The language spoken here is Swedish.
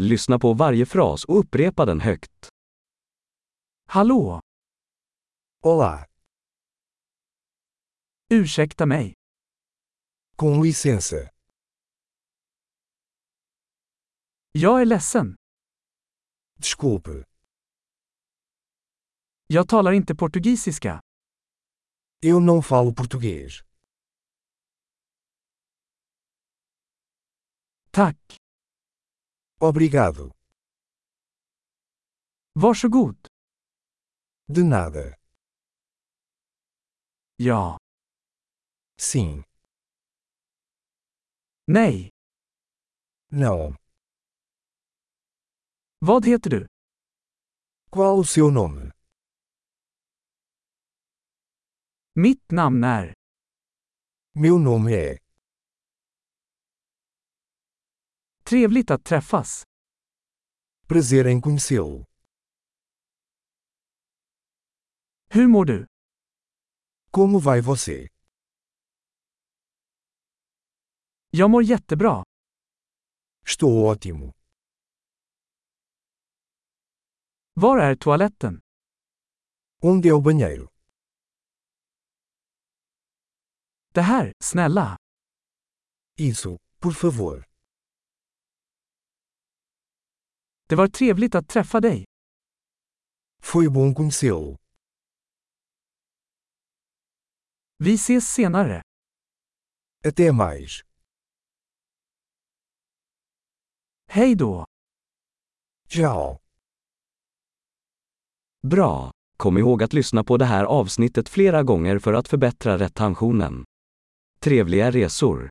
Lyssna på varje fras och upprepa den högt. Hallå! Olá, Ursäkta mig. com licença. Jag är ledsen. Desculpe, Jag talar inte portugisiska. eu não falo português. Tack. Obrigado. Varsågod. De nada. Ja. Sim. Nej. Não. Vad heter du? Qual o seu nome? Mitt namn är. Meu nome é. Trevligt att träffas. Prazer em conhecê-lo. Hur mår du? Como vai você? Jag mår jättebra. Estou ótimo. Var är toaletten? Onde é o banheiro? Det här, snälla. Isso, por favor. Det var trevligt att träffa dig. Foi bom conhecê-lo. Vi ses senare. Até mais. Hej då. Tchau. Bra! Kom ihåg att lyssna på det här avsnittet flera gånger för att förbättra retentionen. Trevliga resor!